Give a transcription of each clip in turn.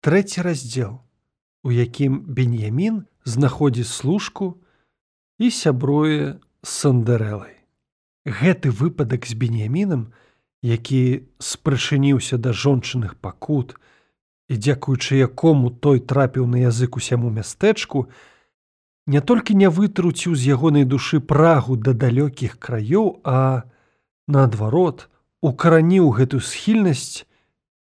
трэці раздзел, у якім Беньямін знаходзіць служку і сябруе з сандерэлай. Гэты выпадак з беньямінам, які спрачыніўся да жончыных пакут і дзякуючы якому той трапіў на язык усяму мястэчку, не толькі не вытруціў з ягонай душы прагу да далёкіх краёў, а наадварот, укараніў гэтую схільнасць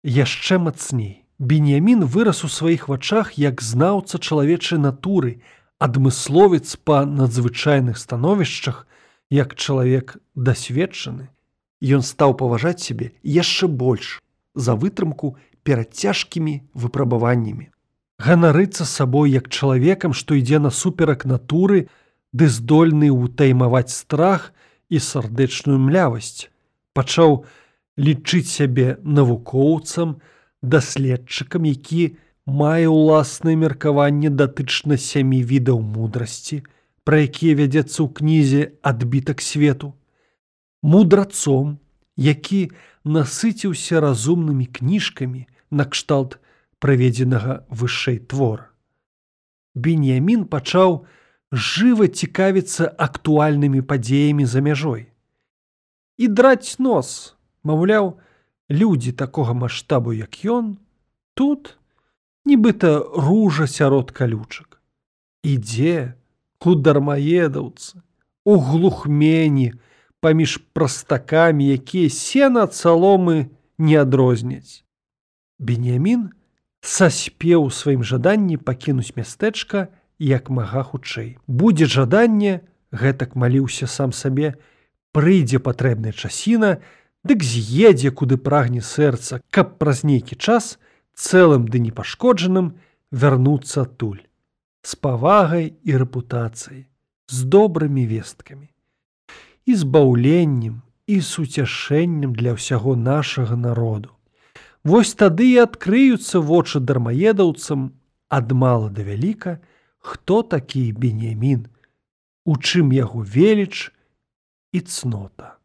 яшчэ мацней. Беньямін вырас у сваіх вачах як знаўца чалавечай натуры, адмысловец па надзвычайных становішчах, як чалавек дасведчаны, ён стаў паважаць сябе яшчэ больш за вытрымку перад цяжкімі выпрабаваннямі. Ганарыцца сабой як чалавекам, што ідзе насуперак натуры, ды здольны ўтаймаваць страх і сардэчную млявасць, пачаў лічыць сябе навукоўцам, даследчыкам, які мае ўласнае меркаванне датычна сямі відаў мудрасці, пра якія вядзецца ў кнізе адбітак свету, мудрацом, які насыціўся разумнымі кніжкамі накшталт праведзенага вышэй твора. Беньямін пачаў жыва цікавіцца актуальнымі падзеямі за мяжой. І драць нос, маўляў, людзі такога маштабу, як ён, тут нібыта ружа сярод калючак. Ідзе, у дармаедаўцы, у глухмені, паміж прастакамі, якія сена ад саломы не адрозняць. Бенямін саспеў у сваім жаданні пакінуць мястэчка як мага хутчэй. Будзе жаданне, гэтак маліўся сам сабе, прыйдзе патрэбная часіна, дык з'едзе, куды прагне сэрца, каб праз нейкі час цэлым ды непашкоджаным вярнуцца адтуль з павагай і рэпутацыяй, з добрымі весткамі, і збаўленнем і суцяшэннем для ўсяго нашага народу. Вось тады і адкрыюцца вочы дармаедаўцам ад мала да вяліка, хто такі бенемін, у чым яго веліч і цнота.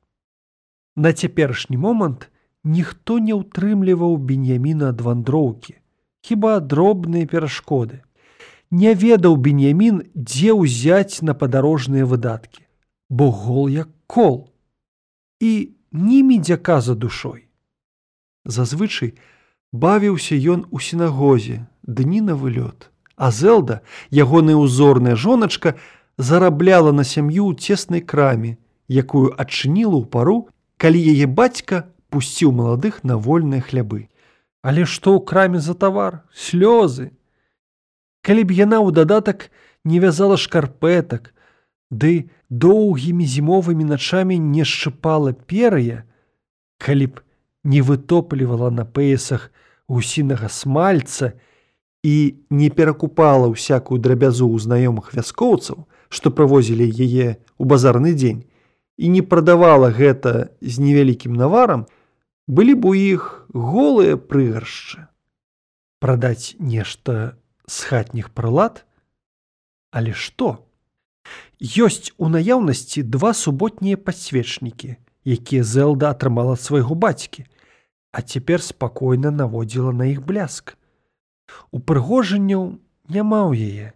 На цяперашні момант ніхто не ўтрымліваў беньяміна ад вандроўкі, хіба дробныя перашкоды не ведаў беньямін, дзе ўзяць на падарожныя выдаткі, бо гол як кол і ні медзяка за душой. Зазвычай бавіўся ён у сінагозе, дні на вылёт, а Зелда, ягоная ўзорная жоначка, зарабляла на сям'ю ў цеснай краме, якую адчыніла ў пару, калі яе бацька пусціў маладых на вольныя хлябы. Але што ў краме за тавар, слёзы, калі б яна ў дадатак не вязала шкарпетак, ды доўгімі зімовымі начамі не шчыпала перыя, калі б не вытоплівала на пэясах гусінага смальца і не перакупала ўсякую драбязу ў знаёмых вяскоўцаў, што правозілі яе ў базарны дзень і не прадавала гэта з невялікім наварам, былі б у іх голыя прыгаршчы. Прадаць нешта з хатніх прылад, але што? Ёсць у наяўнасці два суботнія пасвечнікі, якія Зелда атрымала ад свайго бацькі, а цяпер спакойна наводзіла на іх бляск. Упрыгожанняў няма ў яе,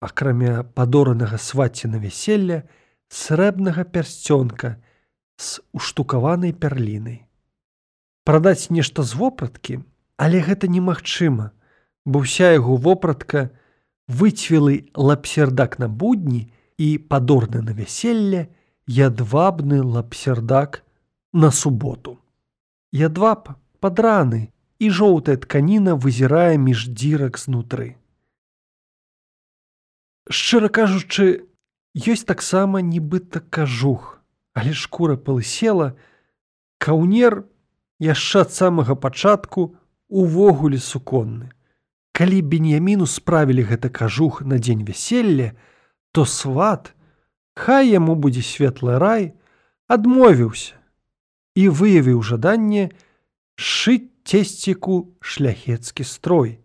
акрамя падоранага сваці на вяселля срэбнага пярсцёнка з уштукаванай пярлінай. Прадаць нешта з вопраткі, але гэта немагчыма, бо ўся яго вопратка выцвілы лапсердак на будні і падорны на вяселле ядвабны лапсердак на суботу. Ядваб падраны і жоўтая тканіна вызірае між дзірак знутры. Шчыра кажучы, ёсць таксама нібыта кажух, але шкура палысела, каўнер яшчэ ад самага пачатку увогуле суконны. Калі беньяміну справілі гэты кажух на дзень вяселля, то сват, хай яму будзе светлы рай, адмовіўся і выявіў жаданне шыць цесціку шляхецкі строй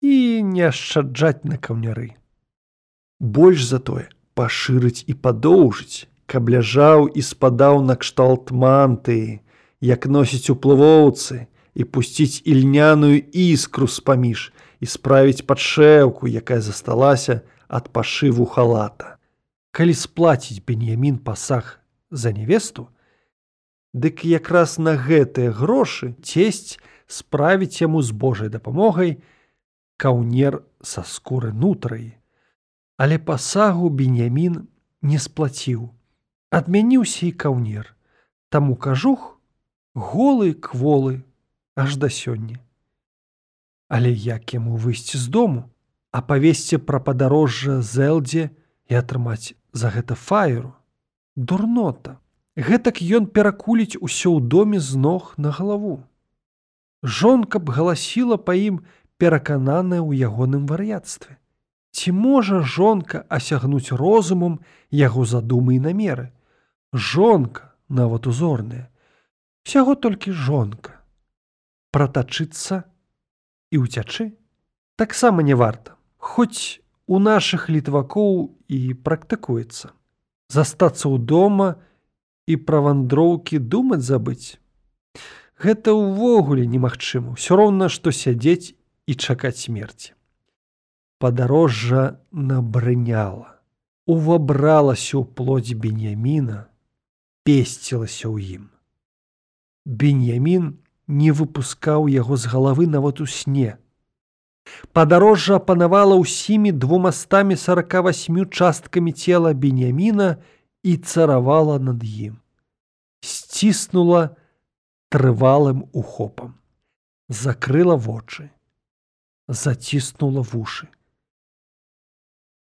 і не ашчаджаць на каўняры. Больш за тое пашырыць і падоўжыць, каб ляжаў і спадаў на кшталт мантыі, як носіць уплывоўцы, і пусціць ільняную іскру з-паміж і справіць падшэўку, якая засталася ад пашыву халата. Калі сплаціць беньямін пасаг за невесту, дык якраз на гэтыя грошы цесць справіць яму з Божай дапамогай каўнер са скуры нутрай. Але пасагу беньямін не сплаціў. Адмяніўся і каўнер. Таму кажух голы кволы аж да сёння. Але як яму выйсці з дому, а павесці пра падарожжа зэлдзе і атрымаць за гэта фаеру, дурнота. Гэтак ён перакуліць усё ў доме з ног на галаву. Жонка б галасіла па ім перакананая ў ягоным вар'яцтве. Ці можа жонка асягнуць розумам яго задумы і намеры. Жонка, нават узорная, усяго толькі жонка. Пратачыцца і ўцячы. Таксама не варта хоць у нашых літвакоў і практыкуецца. Застацца ў дома і пра вандроўкі думаць забыць? Гэта ўвогуле немагчыма ўсё роўна што сядзець і чакаць смерці падарожжа набрыняла увабралася ў плодзь беньяміна песцілася ў ім беньямін не выпускаў яго з галавы нават у сне. Падарожжа апанавала ўсімі двумастамі сорока восьмю часткамі цела беняміна і царавала над ім. Сціснула трывалым ухопам, закрыла вочы, заціснула вушы.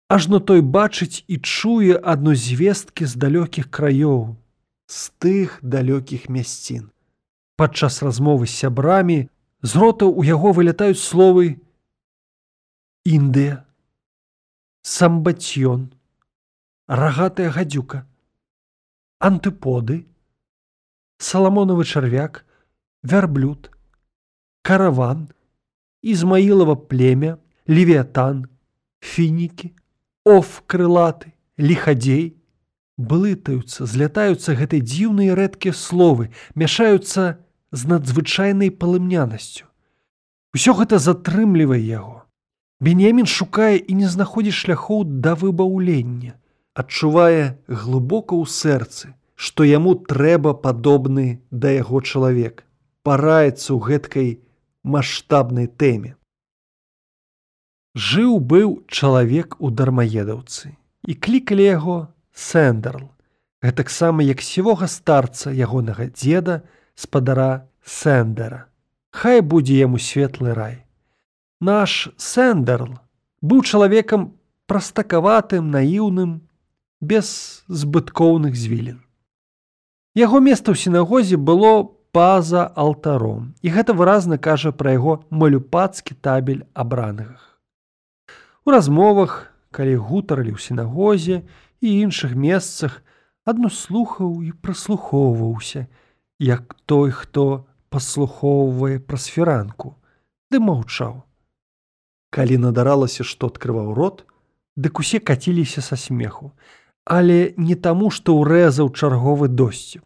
Ажно той бачыць і чуе адну звесткі з далёкіх краёў, з тых далёкіх мясцін. Падчас размовы з сябрамі з рота ў яго вылятаюць словы індыя самбацьён рагатая гадзюка антыподы саламонавы чарвяк вярблюд караван ізмаілава племя левіятан фінікі оф крылаты лихадзей блытаюцца злятаюцца гэтай дзіўныя рэдкія словы мяшаюцца з надзвычайнай палымнянасцю. Усё гэта затрымлівае яго. Бенемін шукае і не знаходзіць шляхоў да выбаўлення, адчувае глыбока ў сэрцы, што яму трэба падобны да яго чалавек, параецца ў гэткай маштабнай тэме. Жыў быў чалавек у дармаедаўцы і клікалі яго сэндерл, гэтаксама як сівога старца ягонага дзеда, спадара сэндера. Хай будзе яму светлы рай. Наш сэндерл быў чалавекам прастакаватым, наіўным, без збыткоўных звілін. Яго месца ў сінагозе было па-за алтаром, і гэта выразна кажа пра яго малюпацкі табель абраных. У размовах, калі гутарылі ў сінагозе і іншых месцах, адно слухаў і праслухоўваўся, як той, хто паслухоўвае праз фіранку, ды маўчаў. Калі надаралася, што адкрываў рот, дык усе каціліся са смеху, але не таму, што ўрэзаў чарговы досціп.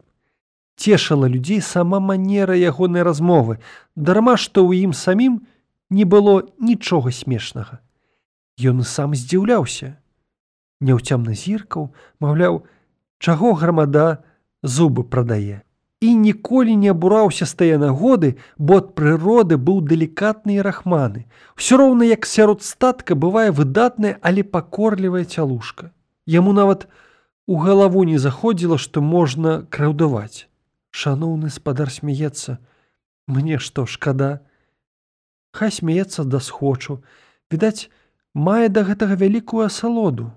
Цешала людзей сама манера ягонай размовы, дарма што ў ім самім не было нічога смешнага. Ён сам здзіўляўся. Няўцямна зіркаў, маўляў, чаго грамада зубы прадае і ніколі не абураўся з тая нагоды, бо ад прыроды быў далікатны і рахманы. Усё роўна як сярод статка бывае выдатная, але пакорлівая цялушка. Яму нават у галаву не заходзіла, што можна краўдаваць. Шаноўны спадар смяецца, мне што шкада. Хай смяецца да схочу, відаць, мае да гэтага вялікую асалоду.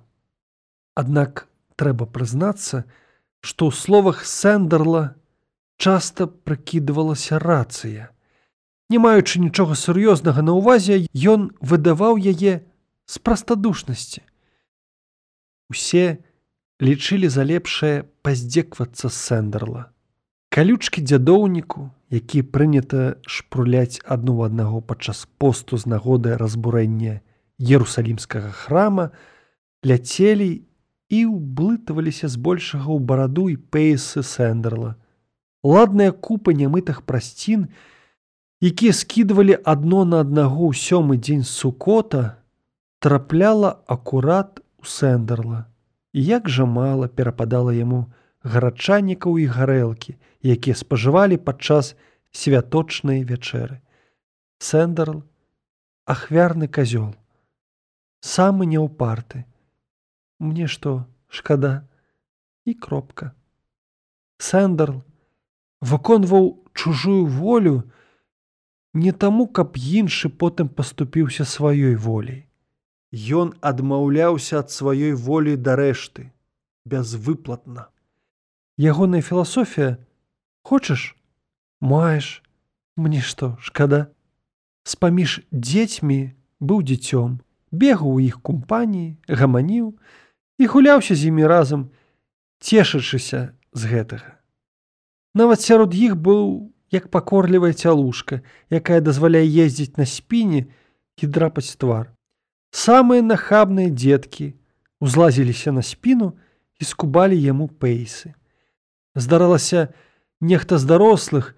Аднак трэба прызнацца, што ў словах сэндерла, часта прыкідвалася рацыя. Не маючы нічога сур'ёзнага на ўвазе, ён выдаваў яе з прастадушнасці. Усе лічылі за лепшае паздзеквацца сэндерла. Калючкі дзядоўніку, які прынята шпруляць адну аднаго падчас посту з нагоды разбурэння ерусалімскага храма, ляцелі і ўблытаваліся збольшага ў бараду і пейсы сэндерла ладная купа нямытых прасцін якія скідвалі адно на аднаго ў сёмы дзень сукота, трапляла акурат у сэндерла. І як жа мала перападала яму гарачанікаў і гарэлкі, якія спажывалі падчас святочнай вячэры. Сэндерл, ахвярны казёл, самы няўпарты. Мне што, шкада і кропка. Сэндерл выконваў чужую волю не таму, каб іншы потым паступіўся сваёй воляй. Ён адмаўляўся ад сваёй волі да рэшты, бязвыплатна. Ягоная філасофія хочаш, маеш, мне што, шкада. З-паміж дзецьмі быў дзіцём, бегаў у іх компаніі, гаманіў і гуляўся з імі разам, цешачыся з гэтага. Нават сярод іх быў як пакорлівая цялушка, якая дазваляе ездзіць на спіне і драпаць твар. Самыя нахабныя дзеткі узлазіліся на спіну і скубалі яму пейсы. Здаралася, нехта з дарослых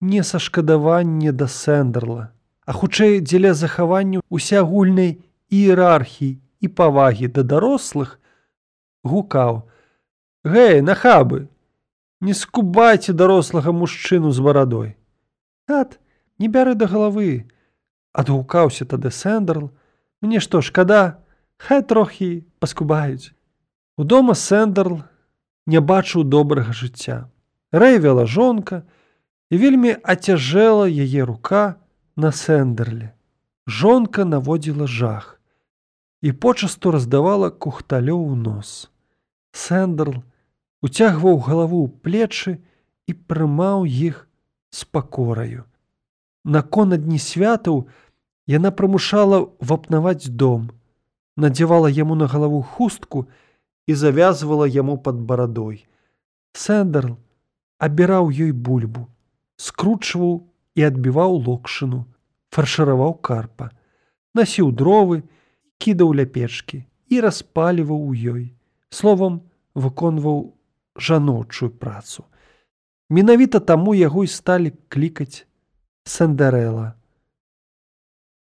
не сашкадаванне да сэндерла, а хутчэй дзеля захаванню усеагульнай іерархіі і павагі да дарослых гукаў: « Гэй, нахабы, не скубайце дарослага мужчыну з барадой. Ат, не бяры да галавы, адгукаўся тады сэндерл, Мне што шкада, хай трохі паскубаюць. Удома сэндерл не бачыў добрага жыцця. Рэйвела жонка і вельмі ацяжэла яе рука на сэндерле. Жонка наводзіла жах і почасту раздавала кухталё ў нос. Сэндерл уцягваў галаву ў плечы і прымаў іх з пакораю. Наконадні святаў, Яна прымушала вапнаваць дом, надзявала яму на галаву хустку і завязвала яму пад барадой. Сэндерл абіраў ёй бульбу, скручваў і адбіваў локшыну, фаршыраваў карпа, насіў дровы, кідаў ля печкі і распаліваў у ёй. Словам, выконваў жаночую працу. Менавіта таму яго і сталі клікаць Сэндарэла.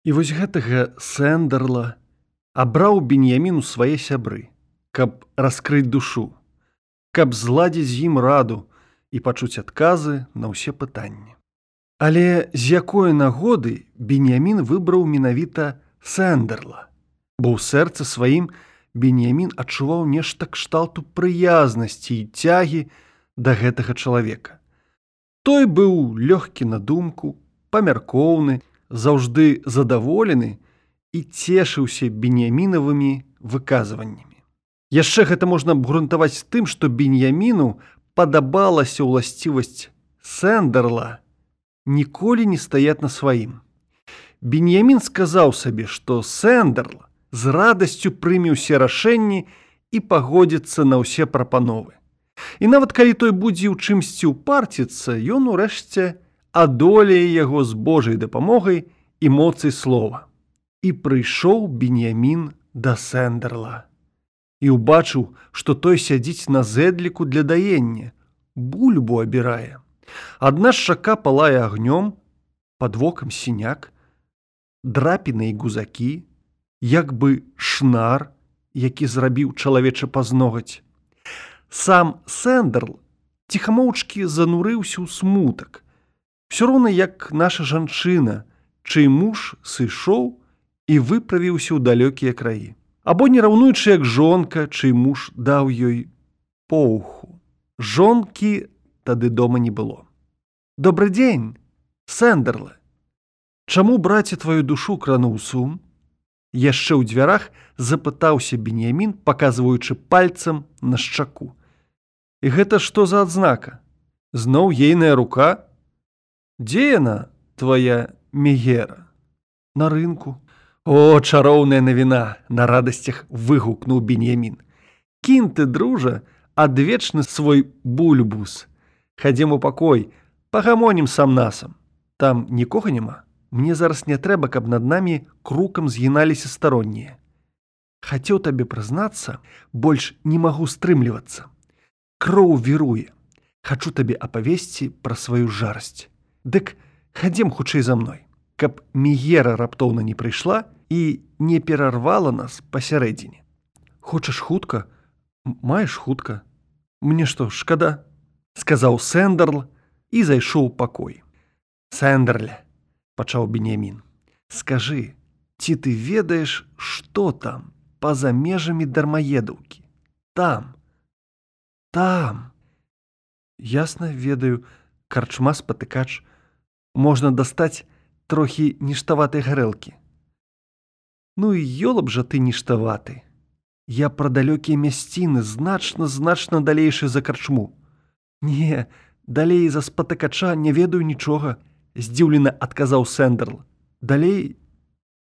І вось гэтага сэндерла абраў беньяміну свае сябры, каб раскрыць душу, каб зладзіць з ім раду і пачуць адказы на ўсе пытанні. Але з якой нагоды беньямін выбраў менавіта сэндерла, бо ў сэрцы сваім беньямін адчуваў нешта кшталту прыязнасці і цягі да гэтага чалавека. Той быў лёгкі на думку, памяркоўны, заўжды задаволены і цешыўся беньямінавымі выказваннямі. Яшчэ гэта можна абгрунтаваць тым, што беньяміну падабалася ўласцівасць сэндерла ніколі не стаять на сваім. Беньямін сказаў сабе, што сэндерл з радасцю прыме ўсе рашэнні і пагодзіцца на ўсе прапановы. І нават калі той будзе ў чымсьці ўпарціцца, ён урэшце, адолее яго з Божай дапамогай і моцы слова. І прыйшоў беньямін да сэндерла. І ўбачыў, што той сядзіць на зэдліку для даення, бульбу абірае. Адна шака палае агнём, под вокам сіняк, драпіны і гузакі, як бы шнар, які зрабіў чалавеча пазногаць. Сам сэндерл ціхамоўчкі занурыўся ў смутак, Всё роўна як наша жанчына, чый муж сышоў і выправіўся ў далёкія краі. Або не раўнуючы як жонка, чый муж даў ёй поуху. Жонкі тады дома не было. Добры дзень, сэндерлы. Чаму браце тваю душу крануў сум? Яшчэ ў дзвярах запытаўся беньямін, паказваючы пальцам на шчаку. І гэта што за адзнака? Зноў ейная рука, Дзе яна твоя мегера? На рынку О чароўная навіна на радасцях выгукнуў беньямін кін ты дружа адвечны свой бульбус. Хадзем у пакой пагамонім сам насам там нікога няма мне зараз не трэба каб над намі крукам згіналіся староннія. Хацеў табе прызнацца больш не магу стрымлівацца. Кроў віруе. Хачу табе апавесці пра сваю жарасць. Дык хадзем хутчэй за мной, каб мігера раптоўна не прыйшла і не перарвала нас пасярэдзіне. Хочаш хутка, маеш хутка. Мне што шкада, сказаў Сэндерл і зайшоў пакой. Сэндерля, пачаў Бенямін. Скажы, ці ты ведаеш, што там па-за межамі дармаедаўкі? Там, там. Ясна ведаю, карчма спатыкач, можна дастаць трохі ніштаватай гарэлкі. Ну і ёлаб жа ты ніштаваты. Я пра далёкія мясціны значна значна далейшы за карчму. Не, далей за спатыкача не ведаю нічога, здзіўлена адказаў Сэндерл. Далей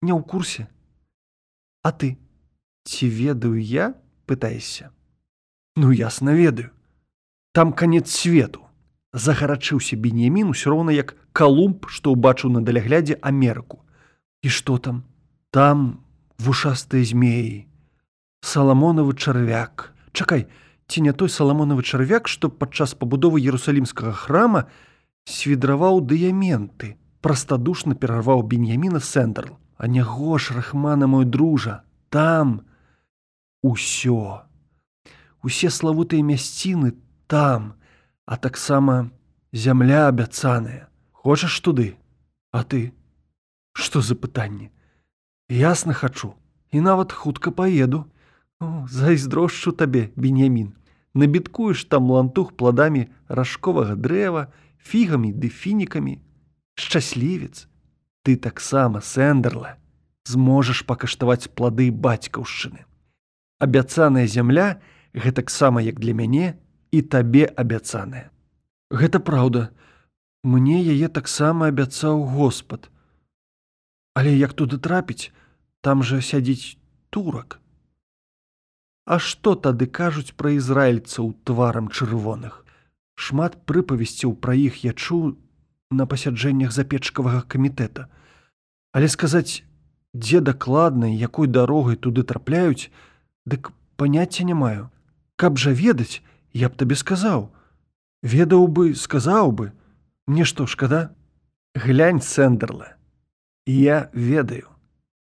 не ў курсе. А ты ці ведаю я, пытаешся. Ну ясна ведаю. Там канец свету. Загарачыўся бенемін усё роўна як калумб, што ўбачыў на даляглядзе Амерыку. І што там? Там вушастыя змеі, Саламонавы чарвяк. Чакай, ці не той саламонавы чарвяк, што падчас пабудовы ерусалімскага храма свідраваў дыяменты, прастадушна перарваў беньяміна Сэндарл. А не гош рахмана мой дружа, там усё. Усе славутыя мясціны там, а таксама зямля абяцаная. Хочаш туды, А ты? Што за пытанне? Ясна хачу і нават хутка паеду, зайздрошчу табе бенемін набіткуеш там лантух пладамі ражковага дрэва фігамі ды фінікамі. Шчаслівец ты таксама сэндерла зможаш пакаштаваць плады бацькаўшчыны. Абяцаная зямля гэтаксама як для мяне і табе абяцаная. Гэта праўда. Мне яе таксама абяцаў господ але як туды трапіць? Там жа сядзіць турак. А што тады кажуць пра ізраільцаў тварам чырвоных. Шмат прыпавесцяў пра іх я чуў на пасяджэннях запечкавага камітэта. Але сказаць, дзе дакладна якой дарогай туды трапляюць, дык паняцця не маю. Каб жа ведаць, я б табе сказаў. Ведаў бы, сказаў бы, мне што шкада? Глянь сэндерла. Я ведаю,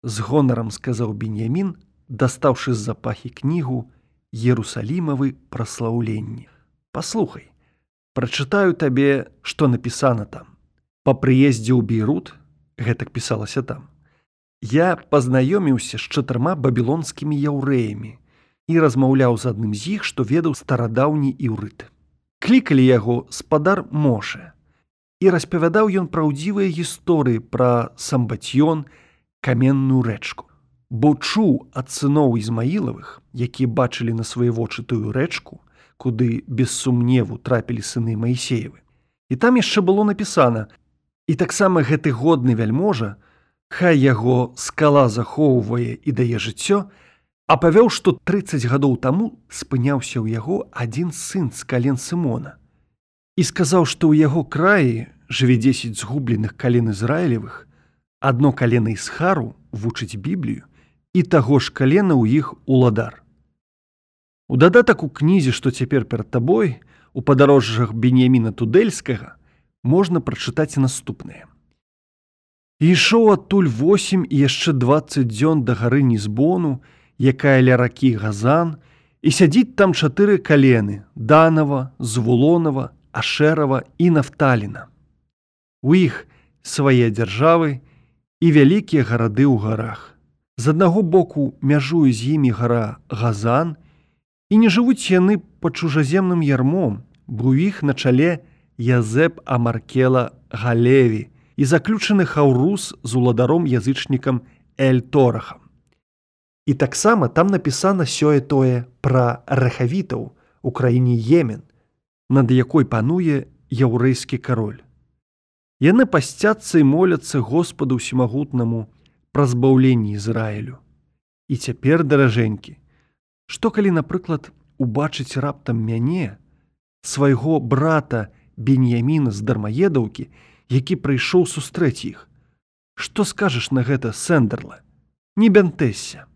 з гонарам сказаў беньямін, дастаўшы з-за пахі кнігу ерусалімавы праслаўленні. Паслухай, прачытаю табе, што напісана там. Па прыездзе ў Бейрут гэтак пісалася там. Я пазнаёміўся з чатырма бабілонскімі яўрэямі і размаўляў з адным з іх, што ведаў старадаўні іўрыт. Клікалі яго спадар Моше. І распавядаў ён праўдзівыя гісторыі пра самбацьён, каменную рэчку бо чуў ад сыноў ізмаілавых, якія бачылі на свае вочы тую рэчку, куды без сумневу трапілі сыны Маісеевы. І там яшчэ было напісана: І таксама гэты годны вяльможа, Хай яго скала захоўвае і дае жыццё, а павёў, што 30 гадоў таму спыняўся ў яго адзін сын з кален Сымона. І сказаў, што ў яго краі жыве 10 згубленых кален Ізраілевых, адно калена Ісхару вучыць біблію, і таго ж калена ў іх уладар. У дадатак у кнізе, што цяпер перад табой, у падарожжах бенеміна тудэльскага можна прачытаць наступнае. Ішоў адтуль 8 і яшчэ 20 дзён да гары нізбону, якая ля ракі газан, і сядзіць там чатыры калены: данава, звулонова, ашэрава і нафталіна. У іх свае дзяржавы і вялікія гарады ў гарах. З аднаго боку мяжуе з імі гара газан, і не жывуць яны па чужаземным ярмом, бо ў іх на чале Язэп Амаркела Галеві і заключаны хаўрус з уладаром язычнікам Эльторахам. І таксама там напісана сёе-тое пра рэхавітаў у краіне Емен, над якой пануе яўрэйскі кароль. Яны пасцяцца і моляцца Господу ўсімагутнаму, пра збаўленне Ізраілю. І цяпер даражэнькі, што калі, напрыклад, убачыць раптам мяне, свайго брата Беньяміна з дармаедаўкі, які прыйшоў сустрэць іх. Што скажаш на гэта сэндерла? Не бянтэся.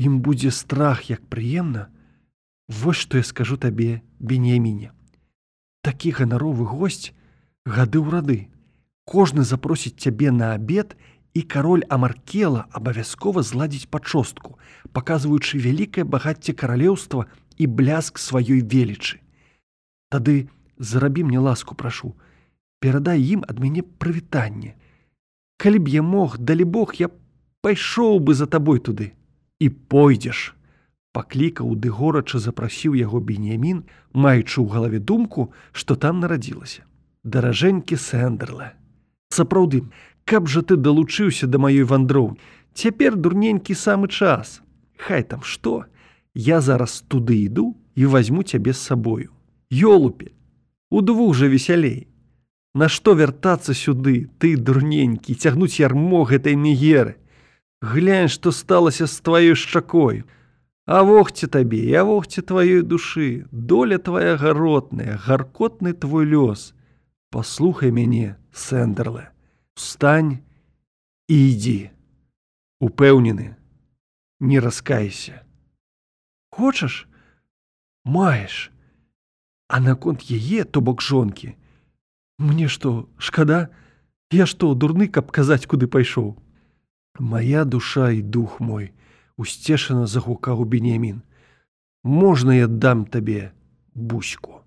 Ім будзе страх як прыемна, Вось што я скажу табе Беньяміне. Такі ганаровы госць гады ў рады, Кожны запросіць цябе на абед, і кароль Амаркела абавязкова зладзіць пачостку, паказваючы вялікае багацце каралеўства і бляск сваёй велічы. Тады зарабі мне ласку прашу, перадай ім ад мяне прывітанне. Калі б я мог, далі Бог, я пайшоў бы за табой туды і пойдзеш. Паклікаў ды горача запрасіў яго бенемін, маючы ў галаве думку, што там нарадзілася. Даражэнькі сэндерла. Сапраўды, каб жа ты далучыўся да маёй вандроў, цяпер дурненькі самы час. Хай там што, я зараз туды іду і возьму цябе з сабою. Ёлупе, удвух жа весялей. Нашто вяртацца сюды, ты дурненькі, цягнуць ярмо гэтай мегеры. Глянь, што сталася з тваёй шчакой. А вогце табе, я вогце тваёй душы, доля твоя гаротная, гаркотны твой лёс. Паслухай мяне, сэндерле, Встань і ідзі. Упэўнены, не раскайся. Хочаш? Маеш. А наконт яе, то бок жонкі. Мне што, шкада, Я што, дурны, каб казаць, куды пайшоў. Мая душа і дух мой усцешана загукаў бенемін. Можна я дам табе буську.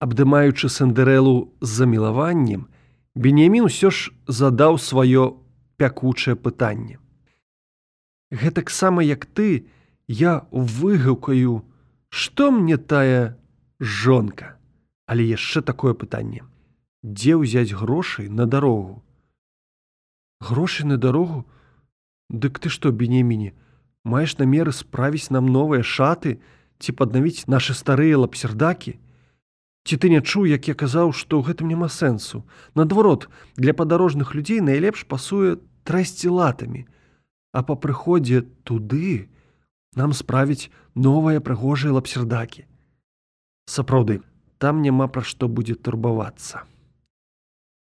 Абдымаючы сандэрэлу з замілаваннем, Бенемін усё ж задаў сваё пякучае пытанне. Гэтаксама як ты, я выгукаю, што мне тая жонка, але яшчэ такое пытанне. Дзе ўзяць грошай на дарогу? Грошы на дарогу? Дык ты што, бенеміне, маеш намеры справіць нам новыя шаты ці паднавіць нашы старыя лапсердакі? Ці ты не чуў, як я казаў, што ў гэтым няма сэнсу. Наадварот, для падарожных людзей найлепш пасуе трэсці латамі. А па прыходзе туды нам справіць новыя прыгожыя лапсердакі. Сапраўды, там няма пра што будзе турбавацца.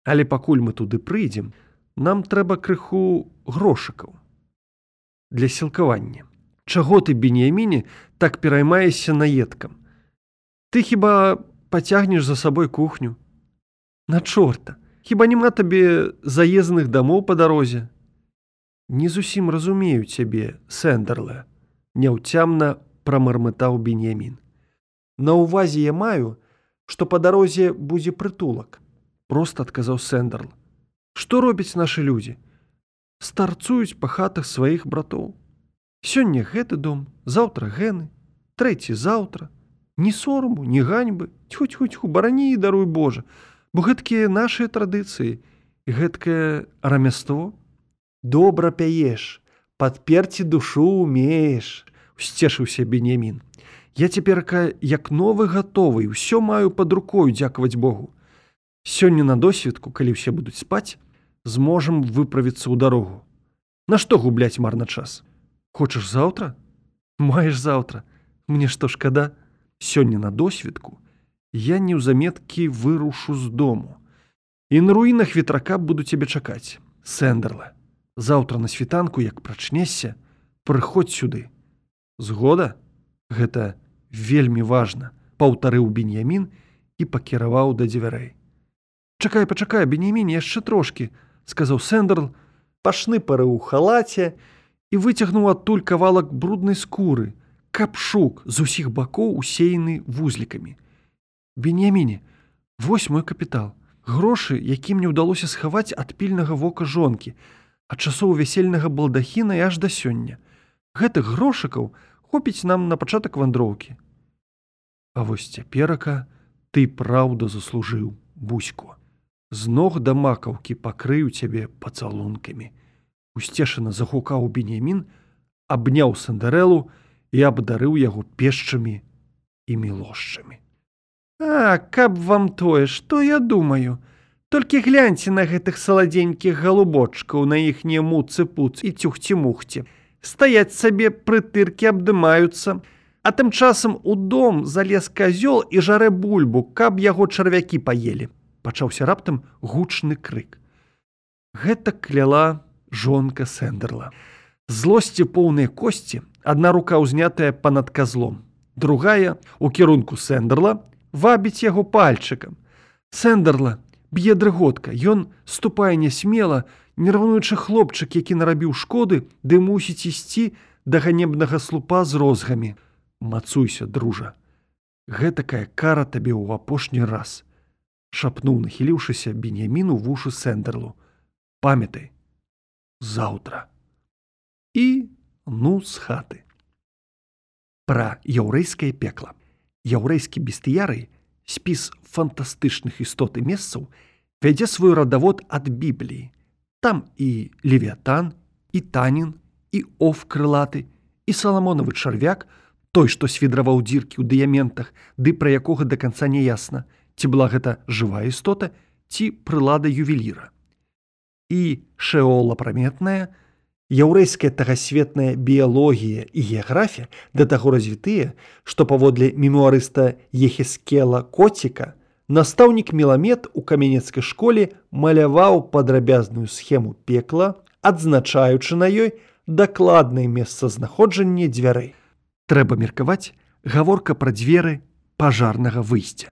Але пакуль мы туды прыйдзем, нам трэба крыху грошыкаў для сілкавання. Чаго ты бенеміне так пераймаешся наедкам? Ты хіба пацягнеш за сабой кухню. На чорта, хіба няма табе заезных дамоў па дарозе. Не зусім разумею цябе, сэндерле, няўцямна прамармытаў бенемін. На ўвазе я маю, што па дарозе будзе прытулак, проста адказаў сэндерл. Што робяць нашы людзі? Старцуюць па хатах сваіх братоў. Сёння гэты дом, заўтра гэны, трэці заўтра, ні сораму, ні ганьбы, тьху-тьху-тьху, барані і даруй Божа, бо гэткія нашыя традыцыі, гэткае рамяство. Добра пяеш, падперці душу умееш, сцешыўся бенемін. Я цяперка як новы гатовы, ўсё маю пад рукою дзякаваць Богу. Сёння на досведку, калі ўсе будуць спаць, зможам выправіцца ў дарогу. Нашто губляць марна час? Хочаш заўтра? Маеш заўтра, мне што шкада, сёння на досведку я неўзаметкі вырушу з дому. І на руінах ветрака буду цябе чакаць сэндерла заўтра на світанку як прачнешся прыходзь сюды згода гэта вельмі важна паўтарыў беньямін і пакіраваў да дзвярэй. Чакай пачакай бенемін яшчэ трошки сказаў сэндерл пашны пары ў халаце і выцягнуў адтуль кавалак бруднай скуры капшук з усіх бакоў усеяны вузлікамі. Беняміне, вось мой капітал. Грошы, якім мне ўдалося схаваць ад пільнага вока жонкі, ад часоў вясельнага балдахіна і аж да сёння. Гэтых грошыкаў хопіць нам на пачатак вандроўкі. А вось цяперака ты праўда заслужыў буську. З ног да макаўкі пакрыю цябе пацалункамі. Усцешана загукаў бенемін, абняў сандарэлу, і абдарыў яго пешчамі і мілошчамі. А каб вам тое, што я думаю, толькі гляньце на гэтых саладзенькіх галубочкаў на іхнія муцы пуц і цюхці мухці. Стаяць сабе прытыркі абдымаюцца, а тым часам у дом залез казёл і жарэ бульбу, каб яго чарвякі паелі. Пачаўся раптам гучны крык. Гэта кляла жонка сэндерла. Злосці поўныя косці Адна рука ўзнятая па-над казлом. Другая, у кірунку сэндерла, вабіць яго пальчыкам. Сэндерла, б'е дрыготка, Ён ступае нясмела, нервануючы хлопчык, які нарабіў шкоды, ды мусіць ісці да ганебнага слупа з розгамі. Мацуйся, дружа. Гэтакая кара табе ў апошні раз. Шапнуў, нахіліўшыся беньяміну вушу сэндерлу. Памятай, заўтра. І ну з хаты. Пра яўрэйскае пекла. Яўрэйскі бестыярый, спіс фантастычных істот і месцаў, вядзе свой радавод ад бібліі. Там і левіятан, і танін, і оф крылаты, і саламонавы чарвяк, той, што свідраваў дзіркі ў дыяментах, ды пра якога да канца не ясна, ці была гэта жывая істота ці прылада ювеліра. І шэола праметная, яўрэйская тагасветная біялогія і геаграфія да таго развітыя, што паводле мемуарыста ехескела коціка, настаўнік меламет у каменецкай школе маляваў падрабязную схему пекла, адзначаючы на ёй дакладнае месцазнаходжанне дзвярэй. Трэба меркаваць гаворка пра дзверы пажарнага выйсця.